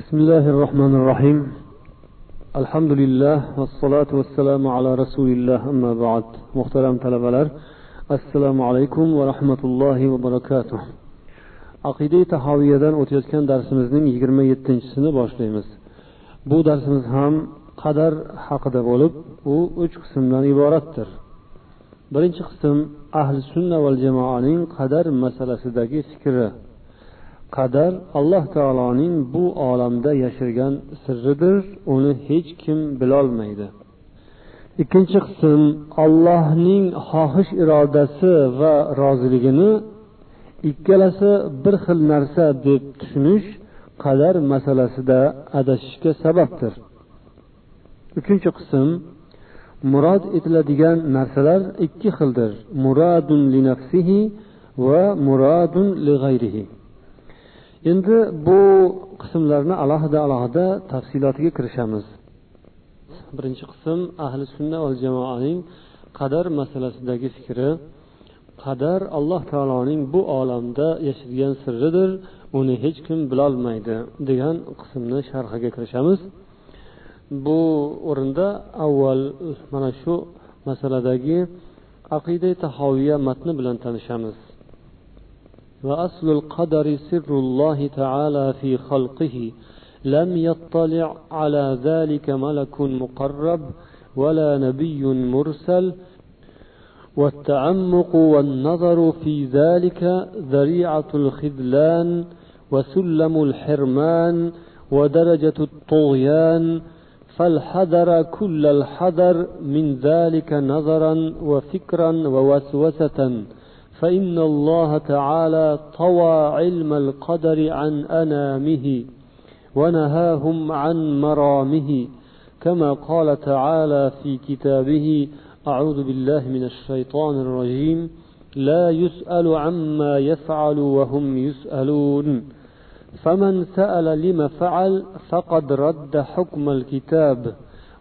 بسم الله الرحمن الرحيم الحمد لله والصلاة والسلام على رسول الله أما بعد محترم talabalar assalomu alaykum va rahmatullohi va barakatuh aqida tahoviyadan o'tayotgan darsimizning yigirma yettinchisini boshlaymiz bu darsimiz ham qadar haqida bo'lib u uch qismdan iboratdir birinchi qism ahli sunna val jamoaning qadar masalasidagi fikri Qadar alloh taoloning bu olamda yashirgan sirridir uni hech kim bilolmaydi. Ikkinchi qism allohning xohish irodasi va roziligini ikkalasi bir xil narsa deb tushunish qadar masalasida adashishga sababdir. Uchinchi qism murod etiladigan narsalar ikki xildir muradun li nafsihi va muradun li g'ayrihi. Endi bu qismlarni alohida alohida tafsilotiga kirishamiz. Birinchi qism ahli sunna va jamoaning qadar masalasidagi fikri. Qadar alloh taoloning bu olamda yashirgan sirridir uni hech kim bilolmaydi degan qismni sharhiga kirishamiz. Bu o'rinda avval mana shu masaladagi aqida tahoviya matni bilan tanishamiz. وأصل القدر سر الله تعالى في خلقه. لم يطلع على ذلك ملك مقرب ولا نبي مرسل. والتعمق والنظر في ذلك ذريعة الخذلان وسلم الحرمان ودرجة الطغيان. فالحذر كل الحذر من ذلك نظرا وفكرا ووسوسة. فإن الله تعالى طوى علم القدر عن أنامه ونهاهم عن مرامه كما قال تعالى في كتابه أعوذ بالله من الشيطان الرجيم لا يسأل عما يفعل وهم يسألون فمن سأل لم فعل فقد رد حكم الكتاب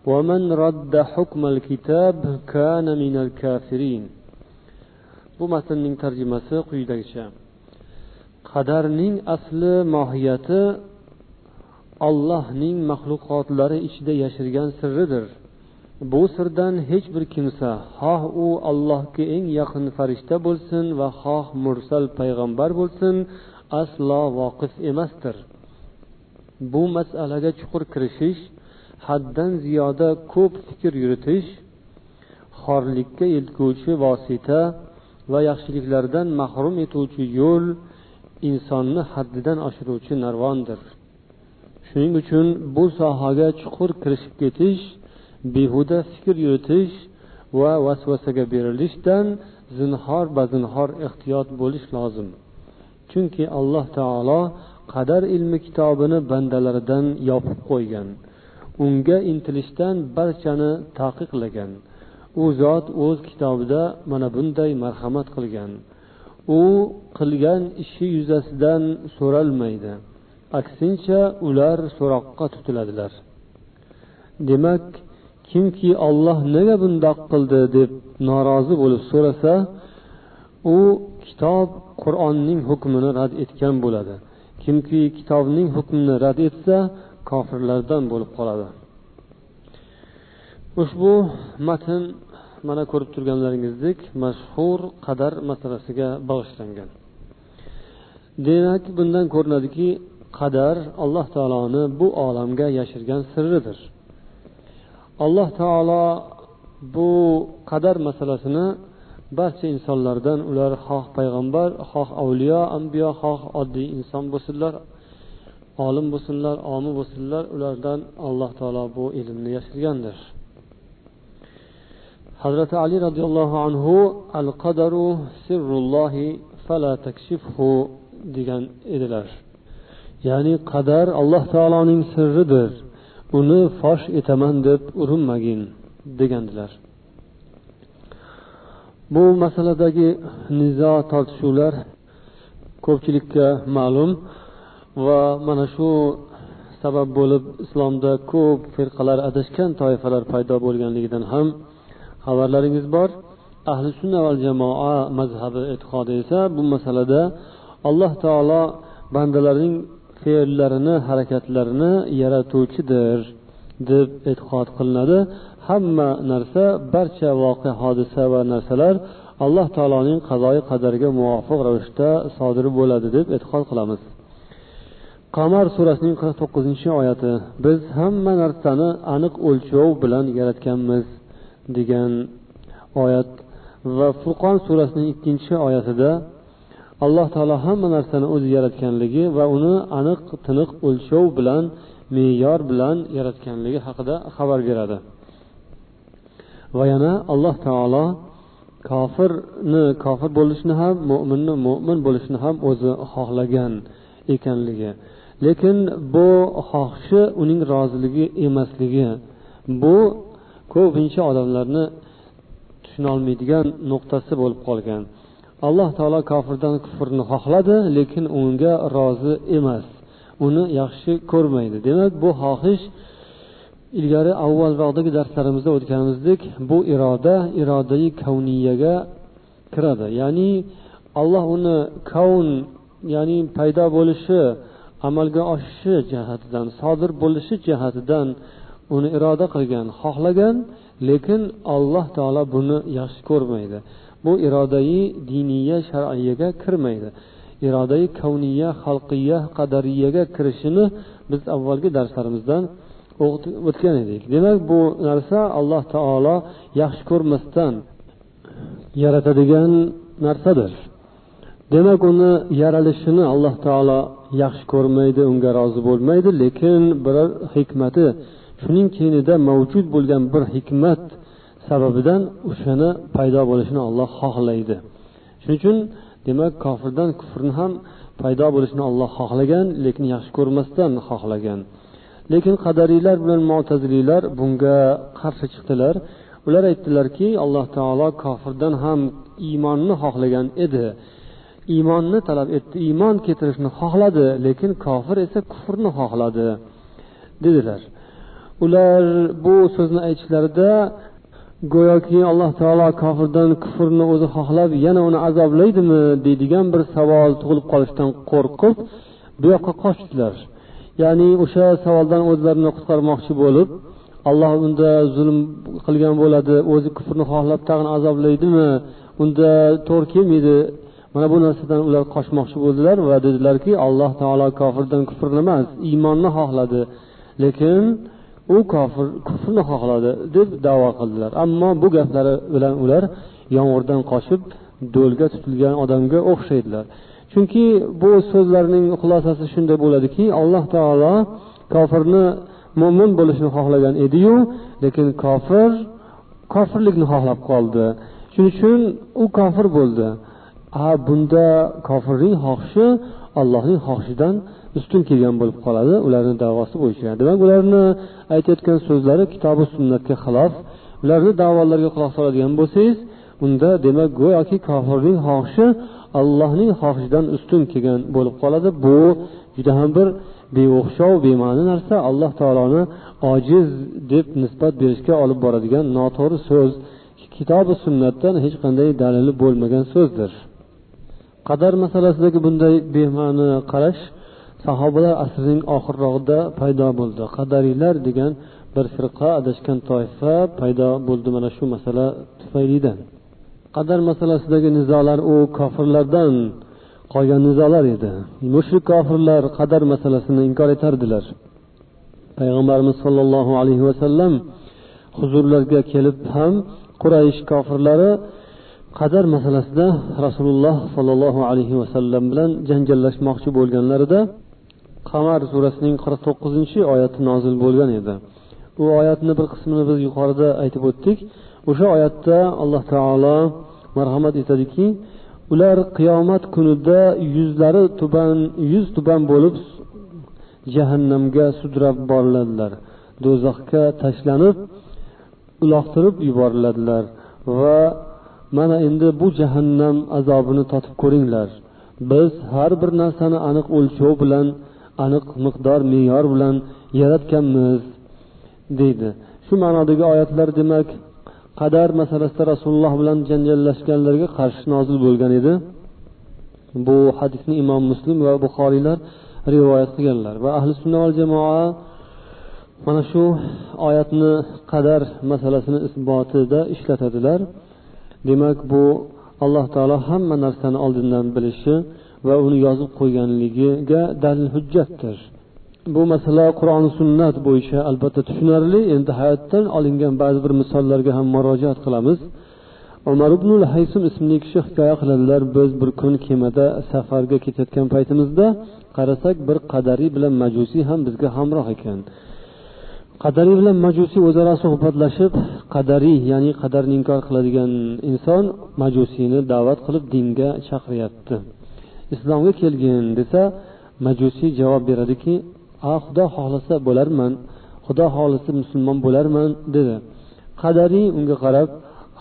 ومن رد حكم الكتاب كان من الكافرين bu matnning tarjimasi quyidagicha. Qadarning asli mohiyati ollohning maxluqotlari ichida yashirgan sirridir. Bu sirdan hech bir kimsa xoh u allohga eng yaqin farishta bo'lsin va xoh mursal payg'ambar bo'lsin aslo voqif emasdir. Bu masalaga chuqur kirishish haddan ziyoda ko'p fikr yuritish xorlikka yetguvchi vosita va yaxshiliklardan mahrum etuvchi yo'l insonni haddidan oshiruvchi narvondir. Shuning uchun bu sohaga chuqur kirishib ketish behuda fikr yuritish va vasvasaga berilishdan zinhor bazinhor ehtiyot bo'lish lozim. Chunki alloh taolo qadar ilmi kitobini bandalaridan yopib qo'ygan unga intilishdan barchani taqiqlagan. U zot o'z kitobida mana bunday marhamat qilgan. U qilgan ishi yuzasidan so'ralmaydi. Aksincha ular so'roqqa tutiladilar. Demak kimki olloh nega bundoq qildi deb norozi bo'lib so'rasa u kitob qur'onning hukmini rad etgan bo'ladi. Kimki kitobning hukmini rad etsa kofirlardan bo'lib qoladi. Ushbu matn mana ko'rib turganlaringizdek mashhur qadar masalasiga bag'ishlangan. Demak bundan ko'rinadiki qadar alloh taoloni bu olamga yashirgan sirridir. Alloh taolo bu qadar masalasini barcha insonlardan ular xoh payg'ambar xoh avliyo ambiyo xoh oddiy inson bo'lsinlar olim bo'lsinlar omi bo'lsinlar ulardan alloh taolo bu ilmni yashirgandir. Hazrati ali roziyallohu anhu al qadaru sirrullohi fala takshifhu degan edilar. Ya'ni qadar alloh taoloning sirridir. Uni fosh etaman deb urinmagin degandilar. Bu masaladagi nizo tortishuvlar ko'pchilikka ma'lum va mana shu sabab bo'lib islomda ko'p firqalar adashgan toifalar paydo bo'lganligidan ham xabarlaringiz bor. Ahli sunna val jamoa mazhabi e'tiqodi esa bu masalada alloh taolo bandalarining fe'llarini harakatlarini yaratuvchidir deb e'tiqod qilinadi. Hamma narsa barcha voqea hodisa va narsalar alloh taoloning qazoyi qadariga muvofiq ravishda sodir bo'ladi deb e'tiqod qilamiz. Qamar surasining qirq to'qqizinchi oyati. Biz hamma narsani aniq o'lchov bilan yaratganmiz. Degan oyat va furqon surasining ikkinchi oyatida alloh taolo hamma narsani o'zi yaratganligi va uni aniq tiniq o'lchov bilan me'yor bilan yaratganligi haqida xabar beradi. Va yana alloh taolo kofirni kofir bo'lishni ham mo'minni mo'min bo'lishni ham o'zi xohlagan ekanligi. Lekin bu xohishi uning roziligi emasligi bu ko'pincha odamlarni tushunolmaydigan nuqtasi bo'lib qolgan. Alloh taolo kofirdan kufrni xohladi lekin unga rozi emas. Uni yaxshi ko'rmaydi. Demak bu xohish ilgari avvalroqdagi darslarimizda o'tganimizdek bu iroda irodai kavniyaga kiradi. Ya'ni alloh uni kavn ya'ni paydo bo'lishi amalga oshishi jihatidan sodir bo'lishi jihatidan uni iroda qilgan xohlagan lekin alloh taolo buni yaxshi ko'rmaydi. Bu irodai diniya shar'iyaga kirmaydi. Irodai kavniya xalqiya qadariyaga kirishini biz avvalgi darslarimizdan o'tgan edik. Demak bu narsa alloh taolo yaxshi ko'rmasdan yaratadigan narsadir. Demak uni yaralishini alloh taolo yaxshi ko'rmaydi unga rozi bo'lmaydi lekin biror hikmati shuning keynida mavjud bo'lgan bir hikmat sababidan o'shani paydo bo'lishini olloh xohlaydi. Shuning uchun demak kofirdan kufrni ham paydo bo'lishini olloh xohlagan lekin yaxshi ko'rmasdan xohlagan. Lekin qadariylar bilan mo'taziliylar bunga qarshi chiqdilar. Ular aytdilarki alloh taolo kofirdan ham iymonni xohlagan edi. Iymonni talab etdi iymon keltirishni xohladi lekin kofir esa kufrni xohladi dedilar. Ular bu so'zni aytishlarida go'yoki alloh taolo kofirdan kufrni o'zi xohlab yana uni azoblaydimi deydigan bir savol tug'ilib qolishidan qo'rqib bu yoqqa qochdilar. Ya'ni o'sha savoldan o'zlarini qutqarmoqchi bo'lib alloh unda zulm qilgan bo'ladi o'zi kufrni xohlab tag'in azoblaydimi unda to'g'ri kelmaydi mana bu narsadan ular qochmoqchi bo'ldilar va dedilarki alloh taolo kofirdan kufrni emas iymonni xohladi. Lekin u kofir kufrni xohladi deb davo qildilar. Ammo bu gaplari bilan ular yomg'irdan qochib do'lga tutilgan odamga o'xshaydilar. Chunki bu so'zlarning xulosasi shunday bo'ladiki alloh taolo kofirni mo'min bo'lishni xohlagan ediyu lekin kofir kofirlikni xohlab qoldi. Shuning uchun u kofir bo'ldi. Ha bunda kofirning xohishi allohning xohishidan ustun kelgan bo'lib qoladi ularni davosi bo'yicha. Demak ularni aytayotgan so'zlari kitobi sunnatga xilof. Ularni davolarga quloq soladigan bo'lsangiz unda demak go'yoki kofirning xohishi allohning xohishidan ustun kelgan bo'lib qoladi. Bu juda ham bir beo'xshov bema'ni narsa. Alloh taoloni ojiz deb nisbat berishga olib boradigan noto'g'ri so'z. Kitobi sunnatdan hech qanday dalili bo'lmagan so'zdir. Qadar masalasidagi bunday bema'ni qarash sahobalar asrining oxirrog'ida paydo bo'ldi. Qadariylar degan bir firqa adashgan toifa paydo bo'ldi. Mana shu masala tufaylidan. Qadar masalasidagi nizolar u kofirlardan qolgan nizolar edi. Mushrik kofirlar qadar masalasini inkor etardilar. Payg'ambarimiz sollallohu alayhi vasallam huzurlariga kelib ham quraysh kofirlari qadar masalasida rasululloh sollallohu alayhi vasallam bilan janjallashmoqchi bo'lganlarida qamar surasining qirq to'qqizinchi oyati nozil bo'lgan edi. Bu oyatni bir qismini biz yuqorida aytib o'tdik. O'sha oyatda alloh taolo marhamat etadiki ular qiyomat kunida yuzlari tuban yuz tuban bo'lib jahannamga sudrab boriladilar do'zaxga tashlanib uloqtirib yuboriladilar va mana endi bu jahannam azobini totib ko'ringlar. Biz har bir narsani aniq o'lchov bilan aniq miqdor me'yor bilan yaratganmiz deydi. Shu ma'nodagi oyatlar demak qadar masalasida rasululloh bilan janjallashganlarga qarshi nozil bo'lgan edi. Bu hadisni imom muslim va buxoriylar rivoyat qilganlar. Va ahli sunna val jamoa mana shu oyatni qadar masalasini isbotida ishlatadilar. Demak bu alloh taolo hamma narsani oldindan bilishi va uni yozib qo'yganligiga dalil hujjatdir. Bu masala qur'oni sunnat bo'yicha albatta tushunarli. Endi hayotdan olingan ba'zi bir misollarga ham murojaat qilamiz. Umar ibn haysim ismli kishi hikoya qiladilar. Biz bir kun kemada safarga ketayotgan paytimizda qarasak bir qadariy bilan majusiy ham bizga hamroh ekan. Qadariy bilan majusiy o'zaro suhbatlashib qadariy ya'ni qadarni inkor qiladigan inson majusiyni da'vat qilib dinga chaqiryapti islomga kelgin desa majusiy javob beradiki a xudo xohlasa bo'larman xudo xohlasa musulmon bo'larman dedi. Qadariy unga qarab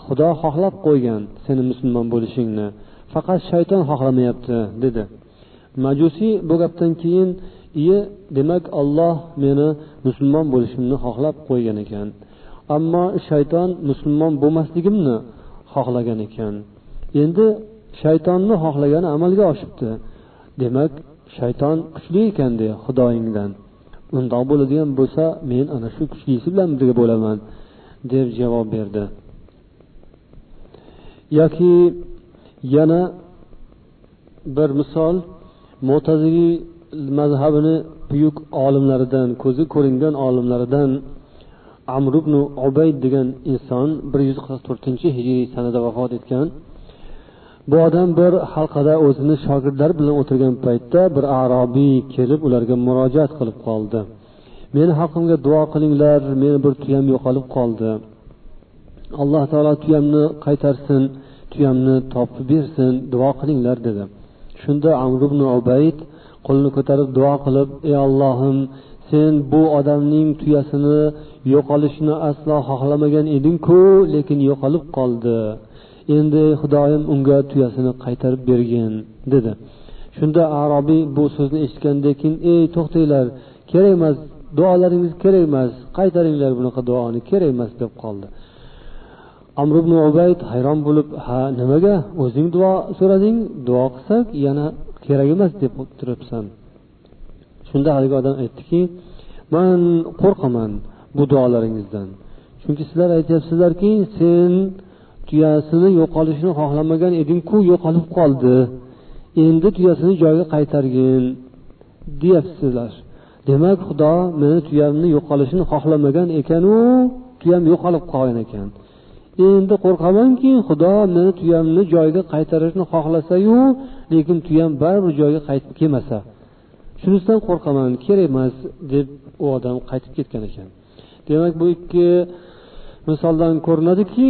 xudo xohlab qo'ygan seni musulmon bo'lishingni faqat shayton xohlamayapti dedi. Majusiy bu gapdan keyin iye demak olloh meni musulmon bo'lishimni xohlab qo'ygan ekan ammo shayton musulmon bo'lmasligimni xohlagan ekan. Endi shaytonni xohlagani amalga oshibdi. Demak shayton kuchli ekan de xudoyingdan. Undoq bo'ladigan bo'lsa men ana shu kuchlisi bilan birga bo'laman deb javob berdi. Yoki yana bir misol mo'taziliy mazhabini buyuk olimlaridan ko'zi ko'ringan olimlaridan amr ibn ubayd degan inson bir yuz qirq to'rtinchi hijriy sanada vafot etgan. Bu odam bir halqada o'zini shogirdlari bilan o'tirgan paytda bir arobiy kelib ularga murojaat qilib qoldi. Meni haqqimga duo qilinglar meni bir tuyam yo'qolib qoldi. Alloh taolo tuyamni qaytarsin tuyamni topib bersin duo qilinglar dedi. Shunda amr ibn ubayd qo'lini ko'tarib duo qilib ey ollohim sen bu odamning tuyasini yo'qolishini aslo xohlamagan edingku lekin yo'qolib qoldi. Endi xudoyim unga tuyasini qaytarib bergin dedi. Shunda arobiy bu so'zni eshitgandan keyin ey to'xtanglar kerak emas duolaringiz kerak emas qaytaringlar bunaqa duoni kerak emas deb qoldi. Amr ibn ubayd hayron bo'lib ha nimaga? O'zing duo so'rading duo qilsak yana kerak emas deb turibsan. Shunda haligi odam aytdiki man qo'rqaman bu duolaringizdan. Chunki sizlar aytyapsizlarki sen tuyasini yo'qolishini xohlamagan edingku yo'qolib qoldi. Endi tuyasini joyiga qaytargin deyapsizlar. Demak xudo meni tuyamni yo'qolishini xohlamagan ekanu tuyam yo'qolib qolgan ekan. Endi qo'rqamanki xudo meni tuyamni joyiga qaytarishni xohlasayu lekin tuyam baribir joyiga qaytib kelmasa. Shunisidan qo'rqaman kerak emas deb u odam qaytib ketgan ekan. Demak bu ikki misoldan ko'rinadiki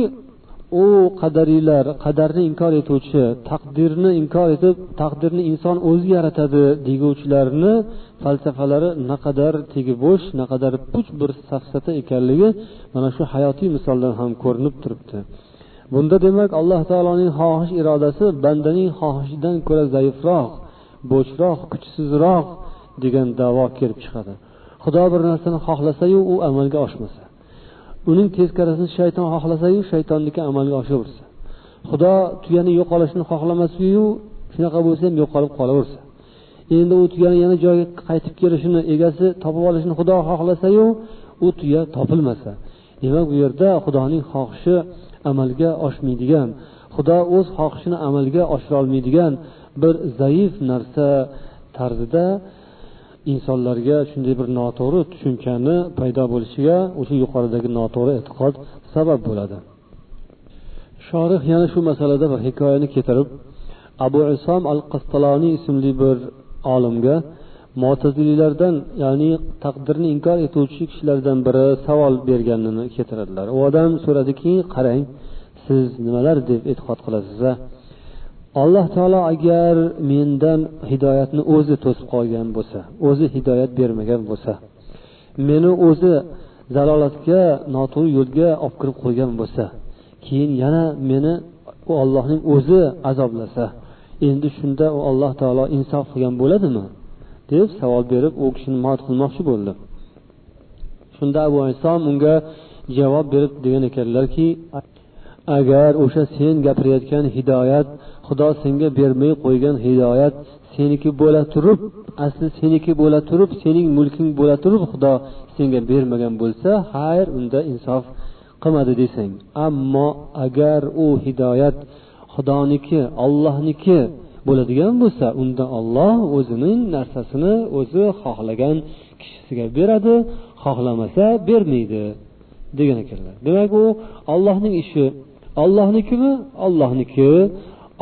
u qadariylar qadarni inkor etuvchi taqdirni inkor etib taqdirni inson o'zi yaratadi deguvchilarni falsafalari naqadar tegi bo'sh naqadar puch bir safsata ekanligi mana shu hayotiy misoldan ham ko'rinib turibdi. Bunda demak alloh taoloning xohish irodasi bandaning xohishidan ko'ra zaifroq bo'shroq kuchsizroq degan davo kelib chiqadi. Xudo bir narsani xohlasayu u amalga oshmasa. Uning teskarisini shayton xohlasayu shaytonniki amalga oshaversa xudo tuyani yo'qolishini xohlamasiyu shunaqa bo'lsa ham yo'qolib qolaversa. Endi u tuyani yana joyiga qaytib kelishini egasi topib olishini xudo xohlasayu u tuya topilmasa. Demak bu yerda xudoning xohishi amalga oshmaydigan xudo o'z xohishini amalga oshirolmaydigan bir zaif narsa tarzida insonlarga shunday bir noto'g'ri tushunchani paydo bo'lishiga o'sha yuqoridagi noto'g'ri e'tiqod sabab bo'ladi. Shorih yana shu masalada bir hikoyani keltirib abu isom al qastaloniy ismli bir olimga mo'taziliylardan ya'ni taqdirni inkor etuvchi kishilardan biri savol berganini keltiradilar. U odam so'radiki qarang siz nimalar deb e'tiqod qilasiz alloh taolo agar mendan hidoyatni o'zi to'sib qolgan bo'lsa o'zi hidoyat bermagan bo'lsa meni o'zi zalolatga noto'g'ri yo'lga olib kirib qo'ygan bo'lsa keyin yana meni u ollohning o'zi azoblasa endi shunda u alloh taolo insof qilgan bo'ladimi? deb savol berib u kishini mot qilmoqchi bo'ldi shunda abu isom unga javob berib degan ekanlarki agar o'sha sen gapirayotgan hidoyat xudo senga bermay qo'ygan hidoyat seniki bo'la turib asli seniki bo'la turib sening mulking bo'la turib xudo senga bermagan bo'lsa xayr unda insof qilmadi desang. Ammo agar u hidoyat xudoniki ollohniki bo'ladigan bo'lsa unda olloh o'zining narsasini o'zi xohlagan kishisiga beradi xohlamasa bermaydi degan ekanlar. Demak u ollohning ishi ollohnikimi ollohniki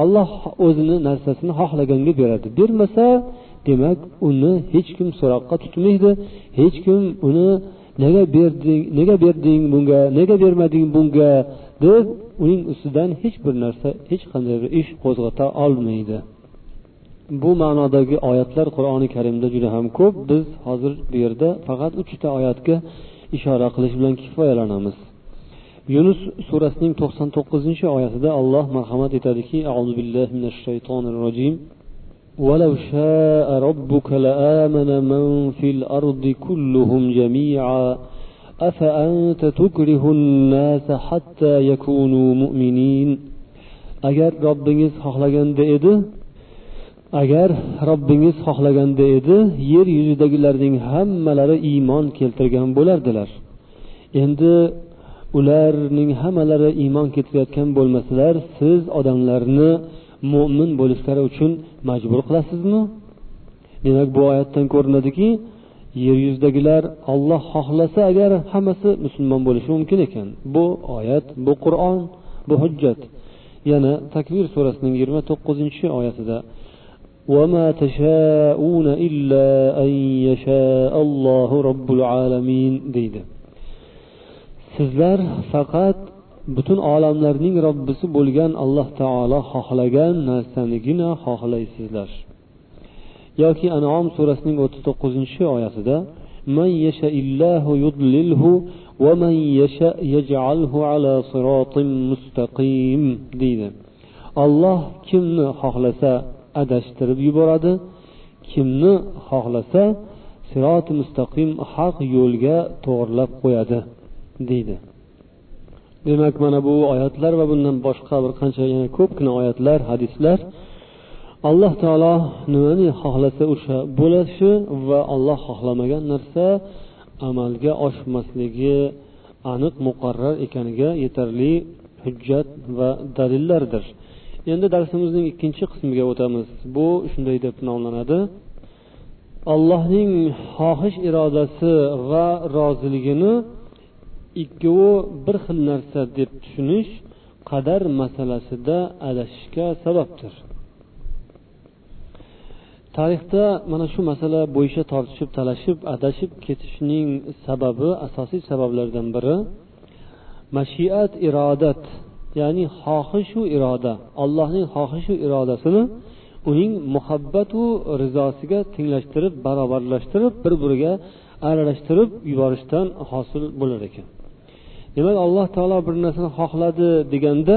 olloh o'zini narsasini xohlaganga beradi. Bermasa demak uni hech kim so'roqqa tutmaydi. Hech kim uni nega berding nega berding bunga nega bermading bunga? deb uning ustidan hech bir narsa hech qanday bir ish qo'zg'ata olmaydi. Bu ma'nodagi oyatlar qur'oni karimda juda ham ko'p. Biz hozir bu yerda faqat uchta oyatga ishora qilish bilan kifoyalanamiz. yunus surasining to'qson to'qqizinchi oyatida alloh marhamat etadiki auzu billahi minash shaytonir rojim ولو شاء ربك لآمن من في الأرض كلهم جميعا أفأنت تكره الناس حتى يكونوا مؤمنين agar robbingiz xohlaganda edi agar robbingiz xohlaganda edi yer yuzidagilarning hammalari iymon keltirgan bo'lardilar endi ularning hammalari iymon keltirayotgan bo'lmasalar siz odamlarni mo'min bo'lishlari uchun majbur qilasizmi demak bu oyatdan ko'rinadiki yer yuzidagilar olloh xohlasa agar hammasi musulmon bo'lishi mumkin ekan bu oyat bu qur'on bu hujjat yana takvir surasining yigirma to'qqizinchi oyatida وما تشاءون إلا أن يشاء الله رب العالمين deydi sizlar faqat butun olamlarning robbisi bo'lgan alloh taolo xohlagan narsanigina xohlaysizlar yoki anom surasining o'ttiz to'qqizinchi oyatida من يشاء الله يضلله ومن يشاء يجعله على صراط مستقيم deydi olloh kimni xohlasa adashtirib yuboradi kimni xohlasa siroti mustaqim haq yo'lga to'g'irlab qo'yadi Deydi. Demak mana bu oyatlar va bundan boshqa bir qancha yana ko'pgina oyatlar hadislar alloh taolo nimani xohlasa o'sha bo'lishi va olloh xohlamagan narsa amalga oshmasligi aniq muqarrar ekaniga yetarli hujjat va dalillardir. Endi darsimizning ikkinchi qismiga o'tamiz. Bu shunday deb nomlanadi. Allohning xohish irodasi va roziligini ikkovi bir xil narsa deb tushunish qadar masalasida adashishga sababdir. Tarixda mana shu masala bo'yicha tortishib talashib adashib ketishning sababi asosiy sabablardan biri mashiat irodat ya'ni xohishu iroda allohning xohishu irodasini uning muhabbatu rizosiga tenglashtirib barobarlashtirib bir biriga aralashtirib yuborishdan hosil bo'lar ekan. Demak alloh taolo bir narsani xohladi deganda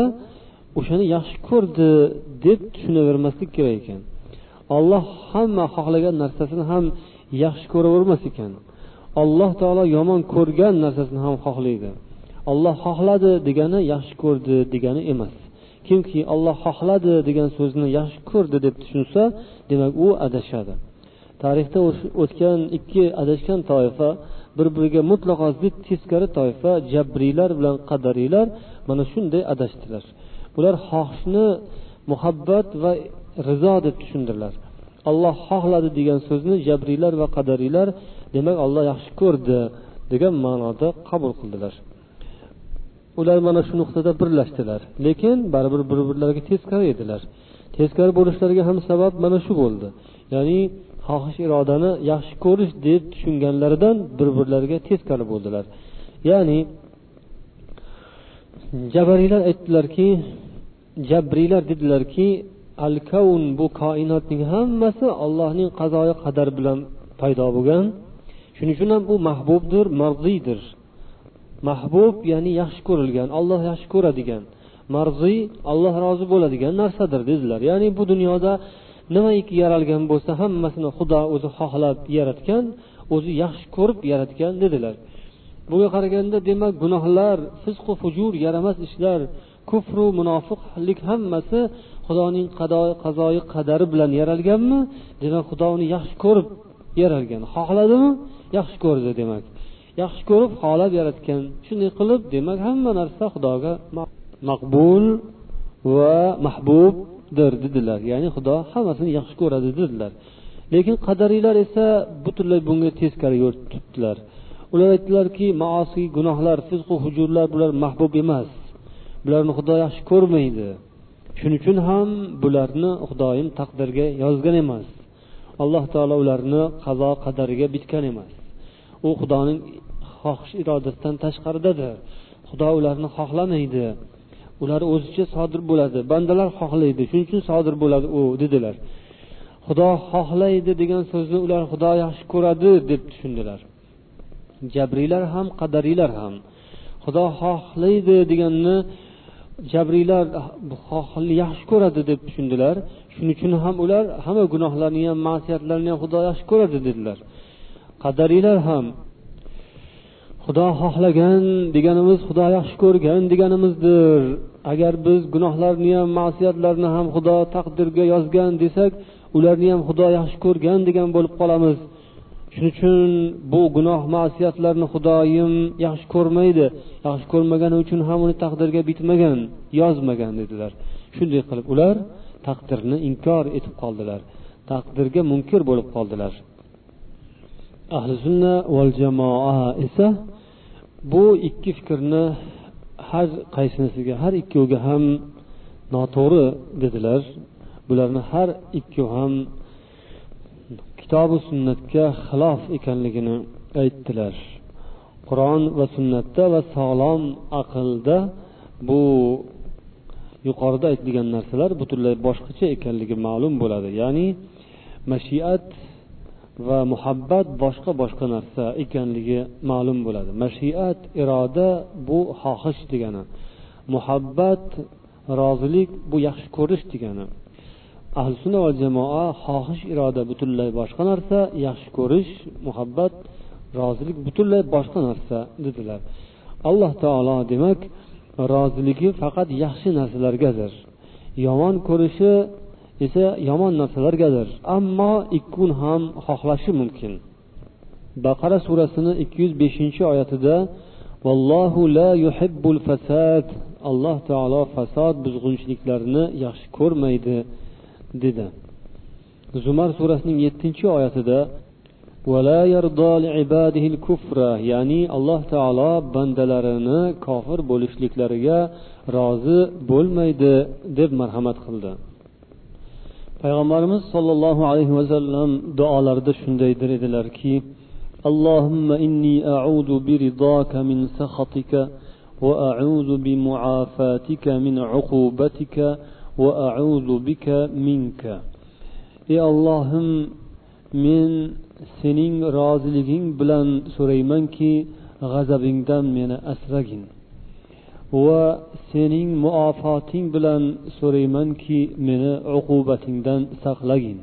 o'shani yaxshi ko'rdi deb tushunavermaslik kerak ekan. Olloh hamma xohlagan narsasini ham yaxshi ko'ravermas ekan. Alloh taolo yomon ko'rgan narsasini ham xohlaydi. Olloh xohladi degani yaxshi ko'rdi degani emas. Kimki olloh xohladi degan so'zni yaxshi ko'rdi deb tushunsa demak u adashadi. Tarixda o'tgan ikki adashgan toifa bir biriga mutlaqo zid teskari toifa jabriylar bilan qadariylar mana shunday adashdilar. Ular xohishni muhabbat va rizo deb tushundilar. Olloh xohladi degan so'zni jabriylar va qadariylar demak olloh yaxshi ko'rdi degan ma'noda qabul qildilar. Ular mana shu nuqtada birlashdilar lekin baribir bir birlariga teskari edilar. Teskari bo'lishlariga ham sabab mana shu bo'ldi. Ya'ni xohish irodani yaxshi ko'rish deb tushunganlaridan bir birlariga teskari bo'ldilar. Ya'ni jabariylar aytdilarki jabriylar dedilarki al kavn bu koinotning hammasi allohning qazoyi qadar bilan paydo bo'lgan. Shuning uchun ham u mahbubdir marziydir mahbub ya'ni yaxshi ko'rilgan olloh yaxshi ko'radigan. Marziy alloh rozi bo'ladigan narsadir dedilar. Ya'ni bu dunyoda nimaiki yaralgan bo'lsa hammasini xudo o'zi xohlab yaratgan o'zi yaxshi ko'rib yaratgan dedilar. Bunga qaraganda demak gunohlar fisqu fujur yaramas ishlar kufru munofiqlik hammasi xudoning qazoyi qadari bilan yaralganmi? Demak xudo uni yaxshi ko'rib yaralgan. Xohladimi? Yaxshi ko'rdi demak. Yaxshi ko'rib xohlab yaratgan. Shunday qilib demak hamma narsa xudoga maqbul va mahbub mahbubdir dedilar. Ya'ni xudo hammasini yaxshi ko'radi dedilar. Lekin qadariylar esa butunlay bunga teskari yo'l tutdilar. Ular aytdilarki maosiy gunohlar fizqu hujurlar bular mahbub emas. Bularni xudo yaxshi ko'rmaydi. Shuning uchun ham bularni xudoyim taqdirga yozgan emas. Alloh taolo ularni qazo qadariga bitgan emas. U xudoning xohish irodasidan tashqaridadir xudo ularni xohlamaydi. Ular o'zicha sodir bo'ladi. Bandalar xohlaydi shuning uchun sodir bo'ladi u dedilar. Xudo xohlaydi degan so'zni ular xudo yaxshi ko'radi deb tushundilar. Jabriylar ham qadariylar ham. Xudo xohlaydi deganni jabriylar yaxshi ko'radi deb tushundilar. Shuning uchun ham ular hamma gunohlarni ham ma'siyatlarni ham xudo yaxshi ko'radi dedilar. Qadariylar ham xudo xohlagan deganimiz xudo yaxshi ko'rgan deganimizdir. Agar biz gunohlarni ham ma'siyatlarni ham xudo taqdirga yozgan desak ularni ham xudo yaxshi ko'rgan degan bo'lib qolamiz. Shuning uchun bu gunoh ma'siyatlarni xudoyim yaxshi ko'rmaydi. Yaxshi ko'rmagani uchun ham uni taqdirga bitmagan yozmagan dedilar. Shunday qilib ular taqdirni inkor etib qoldilar. Taqdirga munkir bo'lib qoldilar. Ahli sunna val jamoa esa bu ikki fikrni har qaysinisiga har ikkoviga ham noto'g'ri dedilar. Bularni har ikkovi ham kitobi sunnatga xilof ekanligini aytdilar. Qur'on va sunnatda va sog'lom aqlda bu yuqorida aytilgan narsalar butunlay boshqacha ekanligi ma'lum bo'ladi. Ya'ni mashiat va muhabbat boshqa boshqa narsa ekanligi ma'lum bo'ladi. Mashiat iroda bu xohish degani. Muhabbat rozilik bu yaxshi ko'rish degani. Ahli sunna va jamoa xohish iroda butunlay boshqa narsa yaxshi ko'rish muhabbat rozilik butunlay boshqa narsa dedilar. Alloh taolo demak roziligi faqat yaxshi narsalargadir. Yomon ko'rishi esa yomon narsalargadir. Ammo ikkun ham xohlashi mumkin. Baqara surasini ikki yuz beshinchi oyatida vallohu la yuhibbul fasad alloh taolo fasod buzg'unchiliklarni yaxshi ko'rmaydi dedi. Zumar surasining yettinchi oyatida ya'ni alloh taolo bandalarini kofir bo'lishliklariga rozi bo'lmaydi deb marhamat qildi. payg'ambarimiz sollallohu alayhi vasallam duolarida shunday der edilarki اللهم إني أعوذ برضاك من سخطك وأعوذ بمعافاتك من عقوبتك وأعوذ بك منك ey ollohim men sening roziliging bilan so'raymanki g'azabingdan meni asragin Va sening muofoting bilan so'raymanki meni uqubatingdan saqlagin.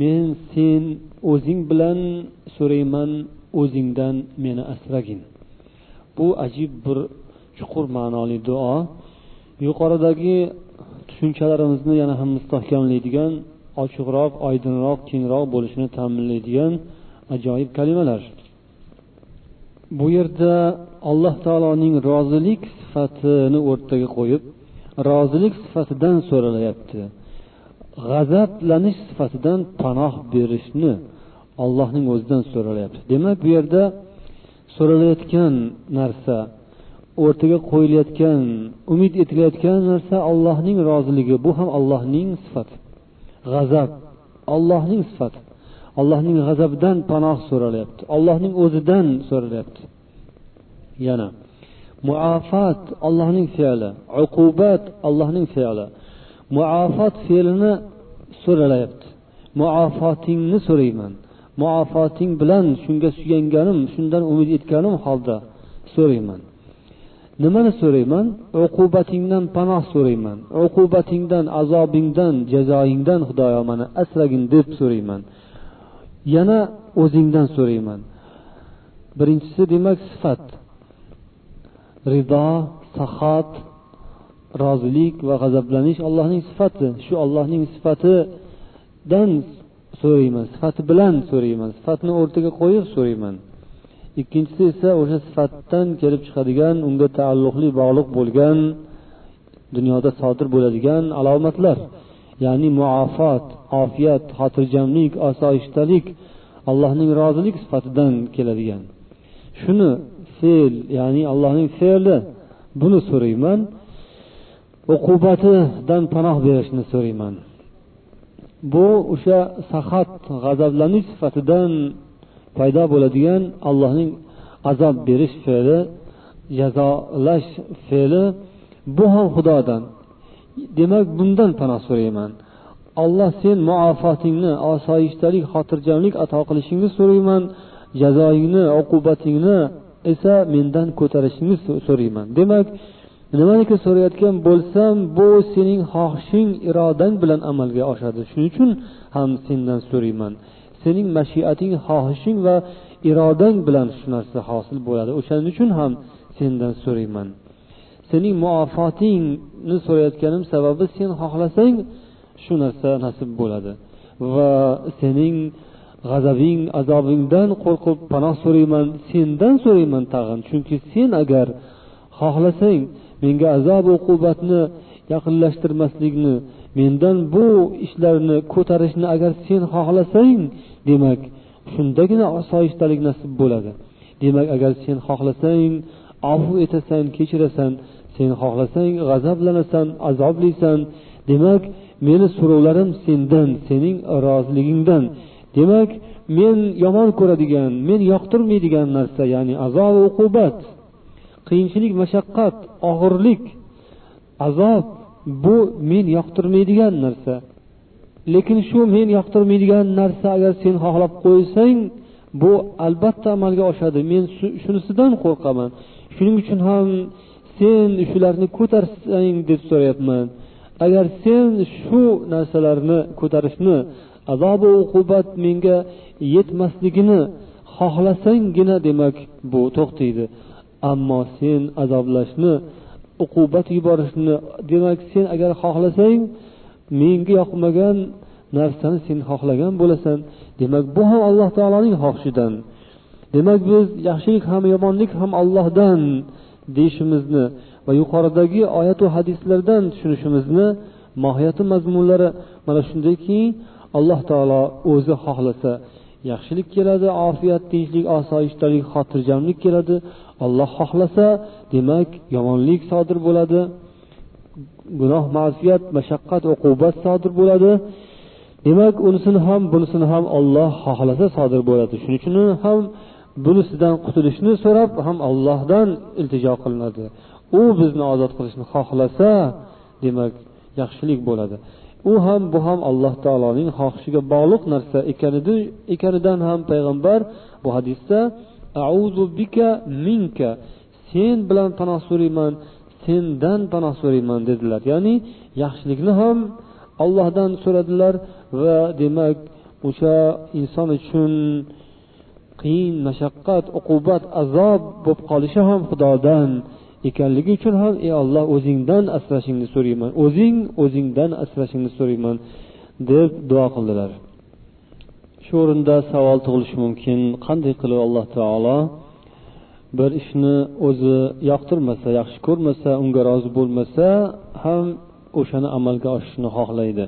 Men sen o'zing bilan so'rayman o'zingdan meni asragin. Bu ajib bir chuqur ma'noli duo. Yuqoridagi tushunchalarimizni yana ham mustahkamlaydigan ochiqroq oydinroq kengroq bo'lishini ta'minlaydigan ajoyib kalimalar. Bu yerda alloh taoloning rozilik sifatini o'rtaga qo'yib rozilik sifatidan so'ralyapti g'azablanish sifatidan panoh berishni allohning o'zidan so'ralyapti demak bu yerda so'ralayotgan narsa o'rtaga qo'yilayotgan umid etilayotgan narsa allohning roziligi. Bu ham allohning sifati. G'azab allohning sifati. Allohning g'azabidan panoh so'ralyapti allohning o'zidan so'ralyapti yana. Muafat allohning fe'li uqubat allohning fe'li. Muafot fe'lini so'ralayapti. Muafotingni so'rayman. Muafoting bilan shunga suyanganim shundan umid etganim holda so'rayman. Nimani so'rayman? Uqubatingdan panoh so'rayman. Uqubatingdan azobingdan jazoingdan xudoyo mani asragin deb so'rayman. Yana o'zingdan so'rayman. Birinchisi demak sifat. Rido saxot rozilik va g'azablanish allohning sifati. Shu allohning sifatidan so'rayman sifati bilan so'rayman sifatni o'rtaga qo'yib so'rayman. Ikkinchisi esa o'sha sifatdan kelib chiqadigan unga taalluqli bog'liq bo'lgan dunyoda sodir bo'ladigan alomatlar ya'ni muofot ofiyat xotirjamlik osoyishtalik allohning rozilik sifatidan keladigan. Shuni fe'l ya'ni allohning fe'li. Buni so'rayman. Uqubatidan panoh berishni so'rayman. Bu o'sha sahat g'azablanish sifatidan paydo bo'ladigan allohning azob berish fe'li jazolash fe'li. Bu ham xudodan. Demak bundan panoh so'rayman. Alloh sen muofotingni osoyishtalik xotirjamlik ato qilishingni so'rayman. Jazoingni uqubatingni esa mendan ko'tarishingni so'rayman. Demak nimaniki so'rayotgan bo'lsam bu sening xohishing irodang bilan amalga oshadi. Shuning uchun ham sendan so'rayman. Sening mashiating xohishing va irodang bilan shu narsa hosil bo'ladi. O'shaning uchun ham sendan so'rayman. Sening muofotingni so'rayotganim sababi sen xohlasang shu narsa nasib bo'ladi. Va sening g'azabing azobingdan qo'rqib panoh so'rayman sendan so'rayman tag'in. Chunki sen agar xohlasang menga azob uqubatni yaqinlashtirmaslikni mendan bu ishlarni ko'tarishni agar sen xohlasang demak shundagina osoyishtalik nasib bo'ladi. Demak agar sen xohlasang afu etasan kechirasan sen xohlasang g'azablanasan azoblaysan demak meni so'rovlarim sendan sening roziligingdan demak men yomon ko'radigan men yoqtirmaydigan narsa ya'ni azob uqubat qiyinchilik mashaqqat og'irlik azob bu men yoqtirmaydigan narsa. Lekin shu men yoqtirmaydigan narsa agar sen xohlab qo'ysang bu albatta amalga oshadi. Men shunisidan qo'rqaman. Shuning uchun ham sen shularni ko'tarsang deb so'rayapman. Agar sen shu narsalarni ko'tarishni azobu uqubat menga yetmasligini xohlasanggina demak bu to'xtaydi. Ammo sen azoblashni uqubat yuborishni demak sen agar xohlasang menga yoqmagan narsani sen xohlagan bo'lasan. Demak bu ham alloh taoloning xohishidan. Demak biz yaxshilik ham yomonlik ham ollohdan deyishimizni va yuqoridagi oyatu hadislardan tushunishimizni mohiyati mazmunlari mana shundayki alloh taolo o'zi xohlasa yaxshilik keladi ofiyat tinchlik osoyishtalik xotirjamlik keladi. Olloh xohlasa demak yomonlik sodir bo'ladi. Gunoh ma'siyat mashaqqat uqubat sodir bo'ladi. Demak unisini ham bunisini ham olloh xohlasa sodir bo'ladi. Shuning uchun ham bunisidan qutulishni so'rab ham ollohdan iltijo qilinadi. U bizni ozod qilishni xohlasa demak yaxshilik bo'ladi. U ham bu ham alloh taoloning xohishiga bog'liq narsa ekanidan ham payg'ambar bu hadisda auzu bika minka sen bilan panoh so'rayman sendan panoh so'rayman dedilar. Ya'ni yaxshilikni ham ollohdan so'radilar va demak o'sha inson uchun qiyin mashaqqat uqubat azob bo'lib qolishi ham xudodan ekanligi uchun ham ey olloh o'zingdan asrashingni so'rayman o'zing o'zingdan asrashingni so'rayman deb duo qildilar. Shu o'rinda savol tug'ilishi mumkin. Qanday qilib alloh taolo bir ishni o'zi yoqtirmasa yaxshi ko'rmasa unga rozi bo'lmasa ham o'shani amalga oshirishni xohlaydi.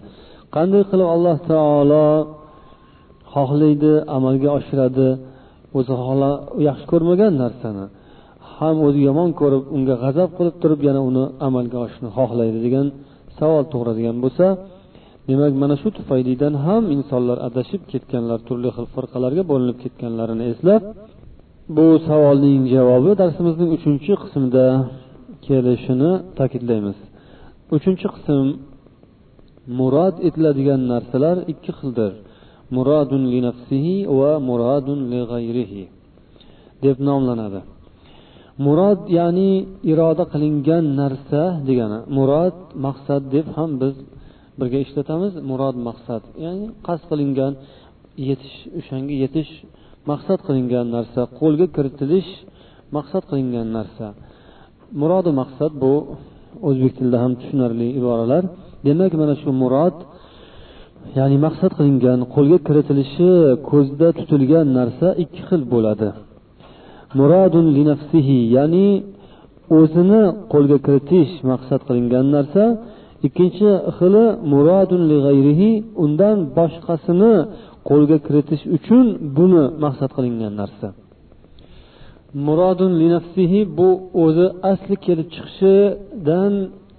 Qanday qilib alloh taolo xohlaydi amalga oshiradi o'zi xohla yaxshi ko'rmagan narsani? Ham o'zi yomon ko'rib unga g'azab qilib turib yana uni amalga oshishni xohlaydi degan savol tug'iladigan bo'lsa demak mana shu tufaylidan ham insonlar adashib ketganlar turli xil firqalarga bo'linib ketganlarini eslab bu savolning javobi darsimizning uchinchi qismida kelishini ta'kidlaymiz. Uchinchi qism murod etiladigan narsalar ikki xildir. Murodun li nafsihi va murodun li g'ayrihi deb nomlanadi. Murod ya'ni iroda qilingan narsa degani. Murod maqsad deb ham biz birga ishlatamiz. Murod maqsad ya'ni qasd qilingan yetish o'shanga yetish maqsad qilingan narsa. Qo'lga kiritilish maqsad qilingan narsa. Murodu maqsad bu o'zbek tilida ham tushunarli iboralar. Demak mana shu murod ya'ni maqsad qilingan qo'lga kiritilishi ko'zda tutilgan narsa ikki xil bo'ladi. Muradun li nafsihi ya'ni o'zini qo'lga kiritish maqsad qilingan narsa. Ikkinchi xili muradun li g'ayrihi undan boshqasini qo'lga kiritish uchun buni maqsad qilingan narsa. Murodun li nafsihi bu o'zi asli kelib chiqishidan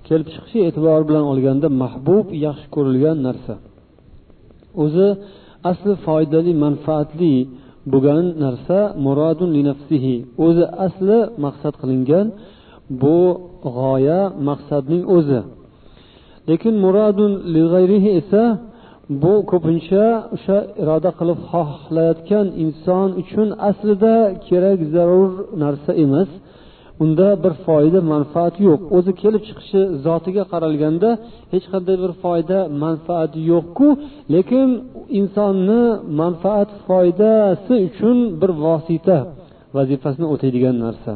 kelib chiqishi e'tibori bilan olganda mahbub yaxshi ko'rilgan narsa. O'zi asli foydali manfaatli bo'lgan narsa murodun li nafsihi. O'zi asli maqsad qilingan bu g'oya maqsadning o'zi. Lekin murodun li g'ayrihi esa bu ko'pincha o'sha iroda qilib xohlayotgan inson uchun aslida kerak zarur narsa emas. Unda bir foyda manfaat yo'q. O'zi kelib chiqishi zotiga qaralganda hech qanday bir foyda manfaati yo'qku. Lekin insonni manfaat foydasi uchun bir vosita vazifasini o'taydigan narsa.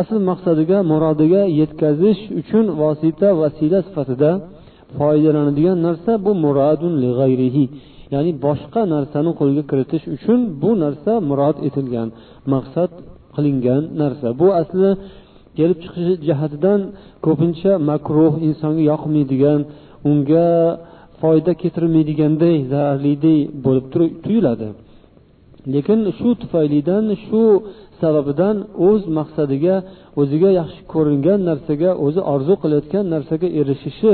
Asl maqsadiga murodiga yetkazish uchun vosita vasila sifatida foydalanadigan narsa bu muradun li g'ayrihi. Ya'ni boshqa narsani qo'lga kiritish uchun bu narsa murod etilgan. Maqsad qilingan narsa. Bu asli kelib chiqishi jihatidan ko'pincha makruh insonga yoqmaydigan unga foyda keltirmaydiganday zararliday bo'lib tuyuladi. Lekin shu tufaylidan shu sababidan o'z maqsadiga o'ziga yaxshi ko'ringan narsaga o'zi orzu qilayotgan narsaga erishishi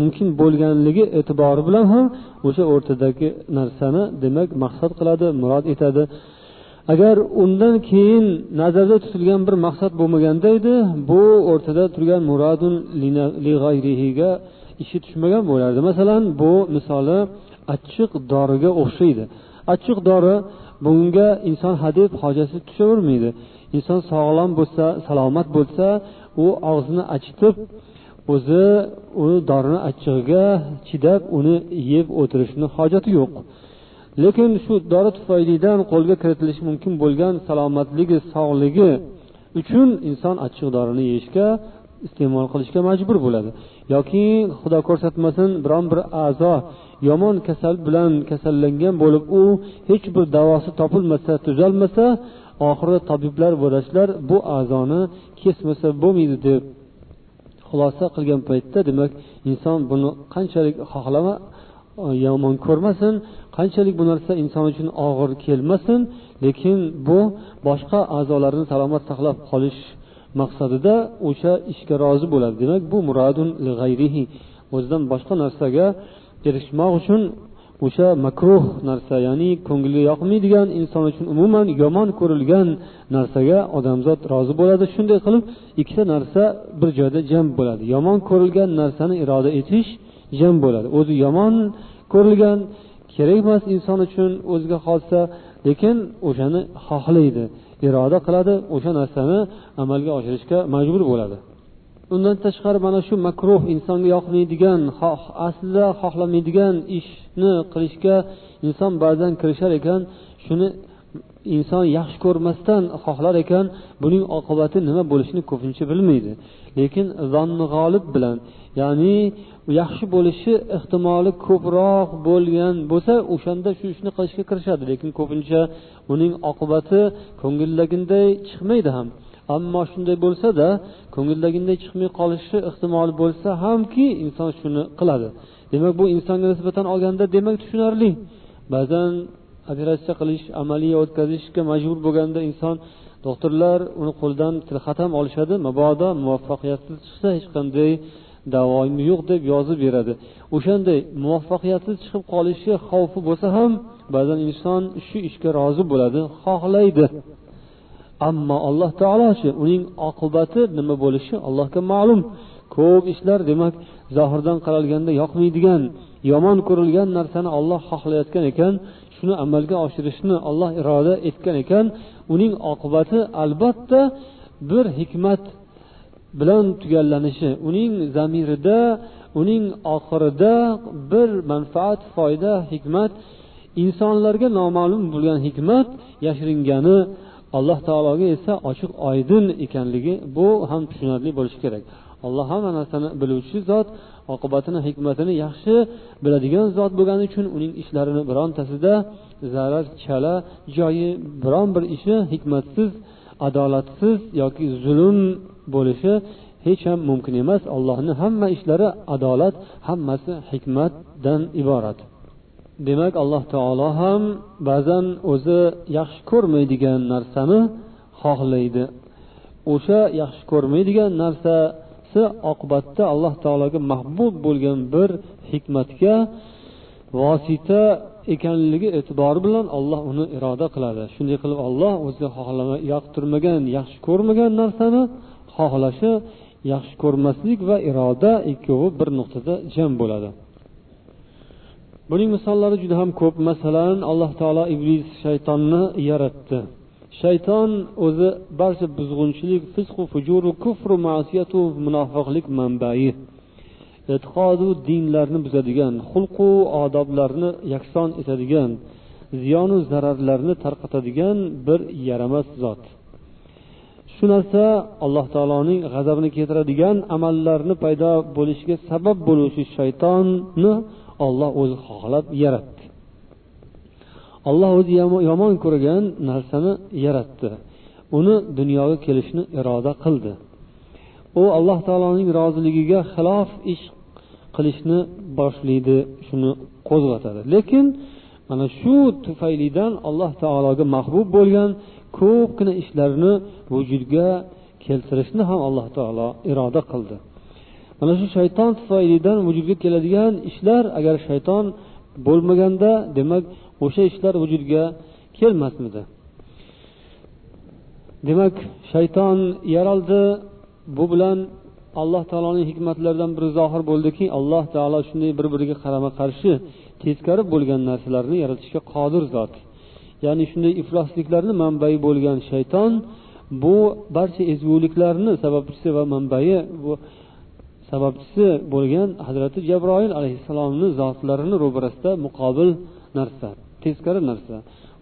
mumkin bo'lganligi e'tibori bilan ham o'sha o'rtadagi narsani demak maqsad qiladi murod etadi. Agar undan keyin nazarda tutilgan bir maqsad bo'lmaganda edi bu o'rtada turgan muradun lig'ayrihiga ishi tushmagan bo'lardi. Masalan bu misoli achchiq doriga o'xshaydi. Achchiq dori bunga inson hadeb hojati tushavermaydi. Inson sog'lom bo'lsa salomat bo'lsa u og'zini achitib o'zi u dorini achchig'iga chidab uni yeb o'tirishni hojati yo'q. Lekin shu dori tufaylidan qo'lga kiritilishi mumkin bo'lgan salomatligi sog'ligi uchun inson achchiq dorini yeyishga iste'mol qilishga majbur bo'ladi. Yoki xudo ko'rsatmasin biron bir a'zo yomon kasal bilan kasallangan bo'lib u hech bir davosi topilmasa tuzalmasa oxiri tabiblar vrachlar bu a'zoni kesmasa bo'lmaydi deb xulosa qilgan paytda demak inson buni qanchalik xohlama yomon ko'rmasin qanchalik bu narsa inson uchun og'ir kelmasin lekin bu boshqa a'zolarini salomat saqlab qolish maqsadida o'sha ishga rozi bo'ladi. Demak bu muradun g'ayrihi. O'zidan boshqa narsaga erishmoq uchun o'sha makruh narsa ya'ni ko'ngilga yoqmaydigan inson uchun umuman yomon ko'rilgan narsaga odamzod rozi bo'ladi. Shunday qilib ikkita narsa bir joyda jam bo'ladi. Yomon ko'rilgan narsani iroda etish jim bo'ladi. O'zi yomon ko'rilgan kerak emas inson uchun o'ziga qolsa lekin o'shani xohlaydi iroda qiladi o'sha narsani amalga oshirishga majbur bo'ladi. Undan tashqari mana shu makruh insonga yoqmaydigan aslida xohlamaydigan ishni qilishga inson ba'zan kirishar ekan shuni inson yaxshi ko'rmasdan xohlar ekan buning oqibati nima bo'lishini ko'pincha bilmaydi. Lekin zonni g'olib bilan ya'ni yaxshi bo'lishi ehtimoli ko'proq bo'lgan bo'lsa o'shanda shu ishni qilishga kirishadi. Lekin ko'pincha uning oqibati ko'ngillagiday chiqmaydi ham. Ammo shunday bo'lsada ko'ngillagiday chiqmay qolishi ehtimoli bo'lsa hamki inson shuni qiladi. Demak bu insonga nisbatan olganda demak tushunarli. Ba'zan operatsiya qilish amaliya o'tkazishga majbur bo'lganda inson doktorlar uni qo'lidan tilxat ham olishadi mabodo muvaffaqiyatsiz chiqsa hech qanday davoim yo'q deb yozib beradi. O'shanday muvaffaqiyatsiz chiqib qolishi xavfi bo'lsa ham ba'zan inson shu ishga rozi bo'ladi xohlaydi. Ammo alloh taolochi uning oqibati nima bo'lishi allohga ma'lum. Ko'p ishlar demak zohirdan qaralganda yoqmaydigan yomon ko'rilgan narsani olloh xohlayotgan ekan shuni amalga oshirishni olloh iroda etgan ekan uning oqibati albatta bir hikmat bilan tugallanishi uning zamirida uning oxirida bir manfaat foyda hikmat insonlarga noma'lum bo'lgan hikmat yashiringani alloh taologa esa ochiq oydin ekanligi bu ham tushunarli bo'lishi kerak. Alloh hamma narsani biluvchi zot oqibatini hikmatini yaxshi biladigan zot bo'lgani uchun uning ishlarini birontasida zarar chala joyi biron bir ishi hikmatsiz adolatsiz yoki zulm bo'lishi hech ham mumkin emas. Allohni hamma ishlari adolat hammasi hikmatdan iborat. Demak alloh taolo ham ba'zan o'zi yaxshi ko'rmaydigan narsani xohlaydi. O'sha yaxshi ko'rmaydigan narsa narsasi oqibatda alloh taologa mahbub bo'lgan bir hikmatga vosita ekanligi e'tibori bilan olloh uni iroda qiladi. Shunday qilib olloh o'zi xohlama yoqtirmagan yaxshi ko'rmagan narsani xohlashi yaxshi ko'rmaslik va iroda ikkovi bir nuqtada jam bo'ladi. Buning misollari juda ham ko'p. Masalan alloh taolo iblis shaytonni yaratdi. Shayton o'zi barcha buzg'unchilik fisqu fujuru kufru masiyatu munofiqlik manbai. E'tiqodu dinlarni buzadigan xulqu odoblarni yakson etadigan ziyonu zararlarni tarqatadigan bir yaramas zot. Shu narsa alloh taoloning g'azabini keltiradigan amallarni paydo bo'lishiga sabab bo'luvchi shaytonni olloh o'zi xohlab yaratdi. Alloh o'zi yomon ko'rgan narsani yaratdi. Uni dunyoga kelishni iroda qildi. U alloh taoloning roziligiga xilof ish qilishni boshlaydi shuni qo'zg'atadi. Lekin mana shu tufaylidan alloh taologa mahbub bo'lgan ko'pgina ishlarni vujudga keltirishni ham alloh taolo iroda qildi. Mana shu shayton tufaylidan vujudga keladigan ishlar agar shayton bo'lmaganda demak o'sha ishlar vujudga kelmasmidi? Demak shayton yaraldi. Bu bilan alloh taoloning hikmatlaridan biri zohir bo'ldiki alloh taolo shunday bir biriga qarama qarshi teskari bo'lgan narsalarni yaratishga qodir zot. Ya'ni shunday iflosliklarni manbai bo'lgan shayton bu barcha ezguliklarni sababchisi va manbai bu sababchisi bo'lgan hazrati jabroil alayhissalomni zotlarini ro'barasida muqobil narsa. Teskari narsa.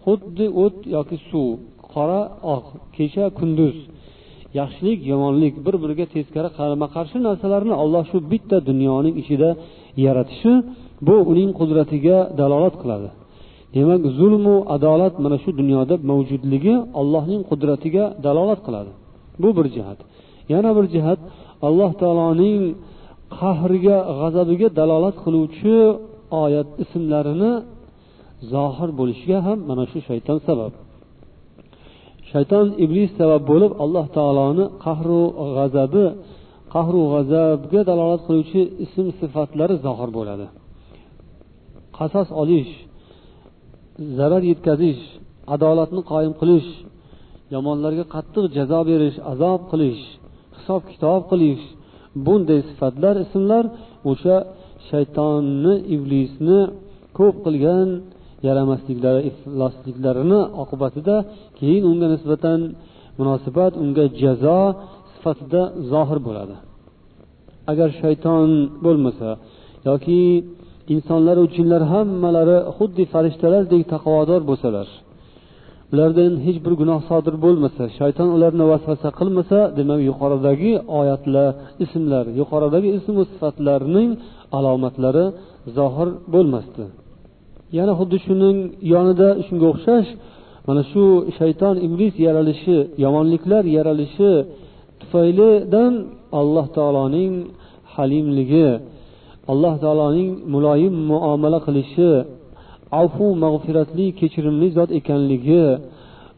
Xuddi o't yoki suv qora oq kecha kunduz yaxshilik yomonlik bir biriga teskari qarama qarshi narsalarni olloh shu bitta dunyoning ichida yaratishi bu uning qudratiga dalolat qiladi. Demak zulmu adolat mana shu dunyoda mavjudligi allohning qudratiga dalolat qiladi. Bu bir jihat. Yana bir jihat alloh taoloning qahriga g'azabiga dalolat qiluvchi oyat ismlarini zohir bo'lishiga ham mana shu shayton sabab. Shayton iblis sabab bo'lib alloh taoloni qahru g'azabi qahru g'azabga dalolat qiluvchi ism sifatlari zohir bo'ladi. Qasos olish zarar yetkazish adolatni qoyim qilish yomonlarga qattiq jazo berish azob qilish hisob kitob qilish bunday sifatlar ismlar o'sha shaytonni iblisni ko'p qilgan yaramasliklari iflosliklarini oqibatida keyin unga nisbatan munosabat unga jazo sifatida zohir bo'ladi. Agar shayton bo'lmasa yoki insonlaru jinlar hammalari xuddi farishtalardek taqvodor bo'lsalar ulardan hech bir gunoh sodir bo'lmasa shayton ularni vasvasa qilmasa demak yuqoridagi oyatlar ismlar yuqoridagi ismu sifatlarning alomatlari zohir bo'lmasdi. Yana xuddi shuning yonida shunga o'xshash mana shu shayton iblis yaralishi yomonliklar yaralishi tufaylidan alloh taoloning halimligi alloh taoloning muloyim muomala qilishi afu mag'firatli kechirimli zot ekanligi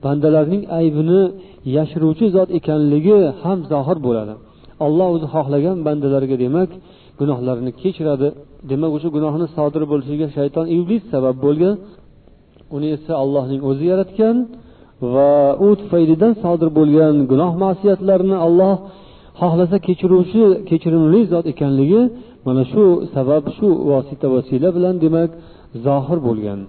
bandalarning aybini yashiruvchi zot ekanligi ham zohir bo'ladi. Alloh o'zi xohlagan bandalarga demak gunohlarini kechiradi. Demak o'sha gunohni sodir bo'lishiga shayton iblis sabab bo'lgan. Uni esa allohning o'zi yaratgan va u tufaylidan sodir bo'lgan gunoh masiyatlarni alloh xohlasa kechiruvchi kechirimli zot ekanligi mana shu sabab shu vosita vasila bilan demak zohir bo'lgan.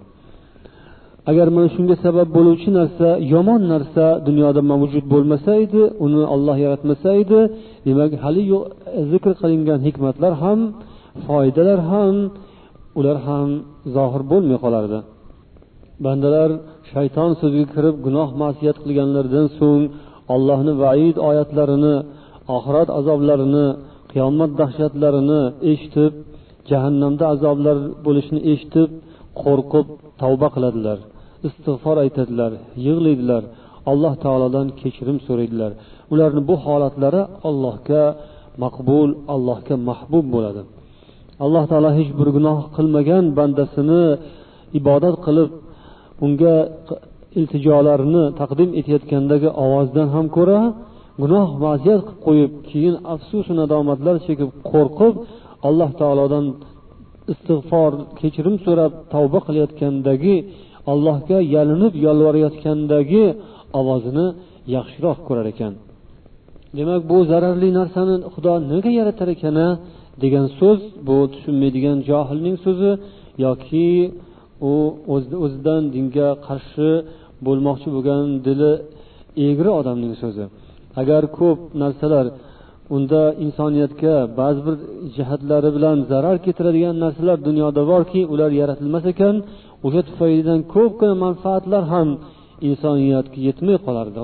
Agar mana shunga sabab bo'luvchi narsa yomon narsa dunyoda mavjud bo'lmasa edi uni olloh yaratmasa edi demak hali zikr qilingan hikmatlar ham foydalar ham ular ham zohir bo'lmay qolardi. Bandalar shayton so'ziga kirib gunoh masiyat qilganlaridan so'ng allohni vaid oyatlarini oxirat azoblarini qiyomat dahshatlarini eshitib jahannamda azoblar bo'lishini eshitib qo'rqib tavba qiladilar istig'for aytadilar yig'laydilar alloh taolodan kechirim so'raydilar. Ularni bu holatlari allohga maqbul allohga mahbub bo'ladi. Alloh taolo hech bir gunoh qilmagan bandasini ibodat qilib unga iltijolarini taqdim etayotgandagi ovozdan ham ko'ra gunoh vaziyat qilib qo'yib keyin afsusu nadomatlar chekib qo'rqib alloh taolodan istig'for kechirim so'rab tavba qilayotgandagi allohga yalinib yolvorayotgandagi ovozini yaxshiroq ko'rar ekan. Demak bu zararli narsani xudo nega yaratar ekan degan so'z bu tushunmaydigan johilning so'zi yoki u o'zidan dinga qarshi bo'lmoqchi bo'lgan dili egri odamning so'zi. Agar ko'p narsalar unda insoniyatga ba'zi bir jihatlari bilan zarar keltiradigan narsalar dunyoda borki ular yaratilmas ekan o'sha tufaylidan ko'pgina manfaatlar ham insoniyatga yetmay qolardi.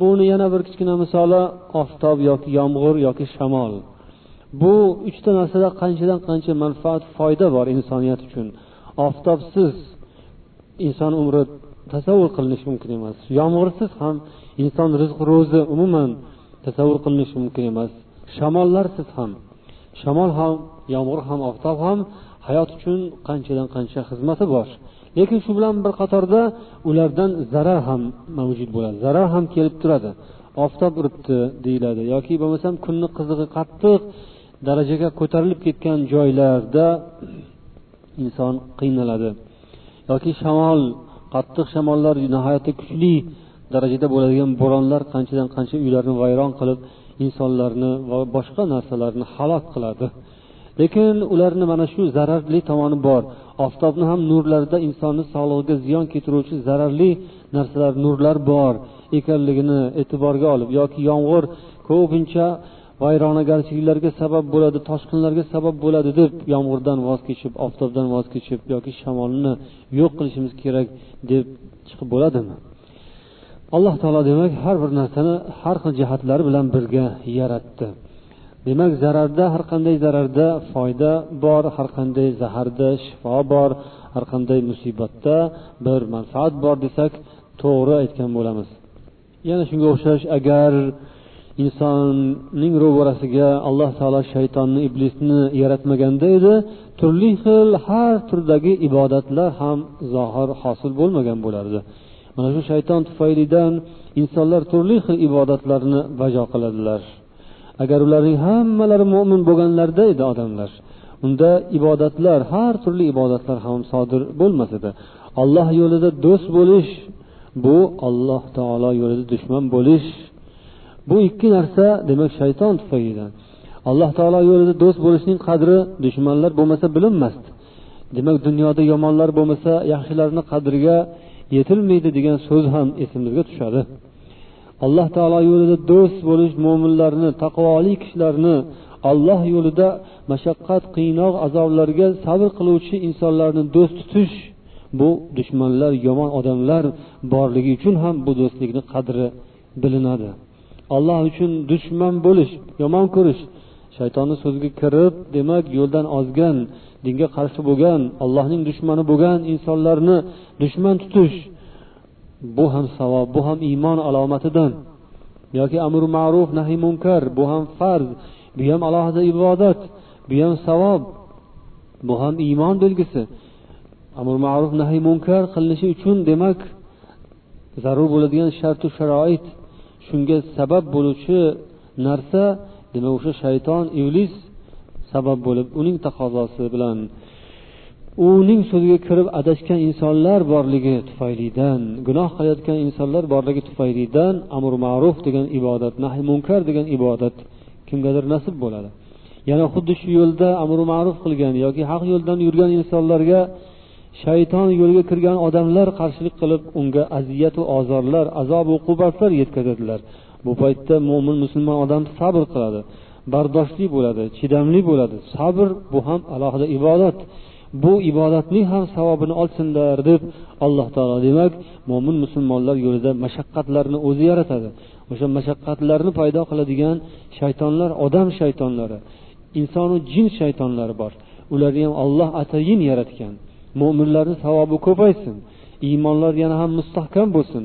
Buni yana bir kichkina misoli oftob yoki yomg'ir yoki shamol. Bu uchta narsada qanchadan qancha manfaat foyda bor insoniyat uchun? Oftobsiz inson umri tasavvur qilinishi mumkin emas. Yomg'irsiz ham inson rizq ro'zi umuman tasavvur qilinishi mumkin emas. Shamollarsiz ham. Shamol ham yomg'ir ham oftob ham hayot uchun qanchadan qancha xizmati bor. Lekin shu bilan bir qatorda ulardan zarar ham mavjud bo'ladi. Zarar ham kelib turadi. Oftob uribdi deyiladi yoki bo'lmasam kunni qizig'i qattiq darajaga ko'tarilib ketgan joylarda inson qiynaladi. Yoki shamol qattiq shamollar nihoyatda kuchli darajada bo'ladigan bo'ronlar qanchadan qancha uylarni vayron qilib insonlarni va boshqa narsalarni halok qiladi. Lekin ularni mana shu zararli tomoni bor. Oftobni ham nurlarida insonni sog'lig'iga ziyon keltiruvchi zararli narsalar nurlar bor ekanligini e'tiborga olib yoki yomg'ir ko'pincha vayronagarchiliklarga sabab bo'ladi toshqinlarga sabab bo'ladi deb yomg'irdan voz kechib oftobdan voz kechib yoki shamolni yo'q qilishimiz kerak deb chiqib bo'ladimi? Alloh taolo demak har bir narsani har xil jihatlari bilan birga yaratdi. Demak zararda har qanday zararda foyda bor har qanday zaharda shifo bor har qanday musibatda bir manfaat bor desak to'g'ri aytgan bo'lamiz. Yana shunga o'xshash agar insonning ro'barasiga alloh taolo shaytonni iblisni yaratmaganda edi. Turli xil har turdagi ibodatlar ham zohir hosil bo'lmagan bo'lardi. Mana shu shayton tufaylidan insonlar turli xil ibodatlarni bajo qiladilar. Agar ularning hammalari mo'min bo'lganlarida edi odamlar unda ibodatlar har turli ibodatlar ham sodir bo'lmas edi. Alloh yo'lida do'st bo'lish bu alloh taolo yo'lida dushman bo'lish bu ikki narsa demak shayton tufayidan alloh taolo yo'lida do'st bo'lishning qadri dushmanlar bo'lmasa bilinmasdi. Demak dunyoda yomonlar bo'lmasa yaxshilarni qadriga yetilmaydi degan so'z ham esimizga tushadi. Alloh taolo yo'lida do'st bo'lish mo'minlarni taqvoli kishilarni alloh yo'lida mashaqqat qiynoq azoblarga sabr qiluvchi insonlarni do'st tutish bu dushmanlar yomon odamlar borligi uchun ham bu do'stlikni qadri bilinadi. Alloh uchun dushman bo'lish yomon ko'rish. Shaytonni so'ziga kirib demak yo'ldan ozgan dinga qarshi bo'lgan allohning dushmani bo'lgan insonlarni dushman tutish bu ham savob bu ham iymon alomatidan. Yoki amri ma'ruf nahiy munkar bu ham farz bu ham alohida ibodat bu ham savob bu ham iymon belgisi. Amr ma'ruf nahiy munkar qilinishi uchun demak zarur bo'ladigan shartu sharoit shunga sabab bo'luvchi narsa demak o'sha shayton iblis sabab bo'lib uning taqozosi bilan. Uning so'ziga kirib adashgan insonlar borligi tufaylidan gunoh qilayotgan insonlar borligi tufaylidan amr ma'ruf degan ibodat nahy munkar degan ibodat kimgadir nasib bo'ladi. Yana xuddi shu yo'lda amri ma'ruf qilgan yoki haq yo'ldan yurgan insonlarga shayton yo'liga kirgan odamlar qarshilik qilib unga aziyatu ozorlar azob uqubatlar yetkazadilar. Bu paytda mo'min musulmon odam sabr qiladi bardoshli bo'ladi chidamli bo'ladi. Sabr bu ham alohida ibodat. Bu ibodatning ham savobini olsinlar deb alloh taolo demak mo'min musulmonlar yo'lida mashaqqatlarni o'zi yaratadi. O'sha mashaqqatlarni paydo qiladigan shaytonlar odam shaytonlari insonu jin shaytonlari bor. Ularni ham olloh atayin yaratgan. Mo'minlarni savobi ko'paysin. Iymonlari yana ham mustahkam bo'lsin.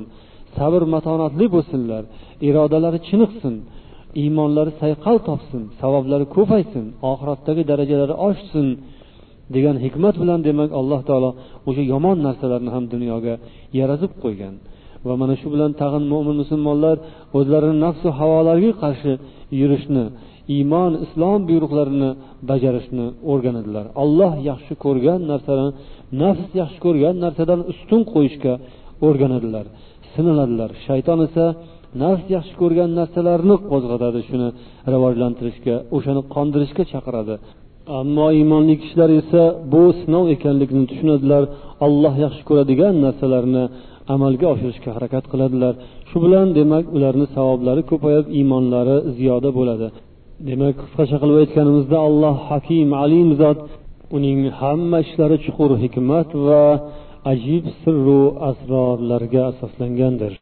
Sabr matonatli bo'lsinlar. Irodalari chiniqsin. Iymonlari sayqal topsin. Savoblari ko'paysin. Oxiratdagi darajalari oshsin degan hikmat bilan demak alloh taolo o'sha yomon narsalarni ham dunyoga yaratib qo'ygan. Va mana shu bilan tag'in mo'min musulmonlar o'zlarini nafsu havolarga qarshi yurishni iymon islom buyruqlarini bajarishni o'rganadilar. Alloh yaxshi ko'rgan narsani nafs yaxshi ko'rgan narsadan ustun qo'yishga o'rganadilar sinaladilar. Shayton esa nafs yaxshi ko'rgan narsalarni qo'zg'atadi shuni rivojlantirishga o'shani qondirishga chaqiradi. Ammo iymonli kishilar esa bu sinov ekanligini tushunadilar. Alloh yaxshi ko'radigan narsalarni amalga oshirishga harakat qiladilar. Shu bilan demak ularni savoblari ko'payib iymonlari ziyoda bo'ladi. Demak qisqacha qilib aytganimizda alloh hakim alim zot uning hamma ishlari chuqur hikmat va ajib sirru asrorlarga asoslangandir.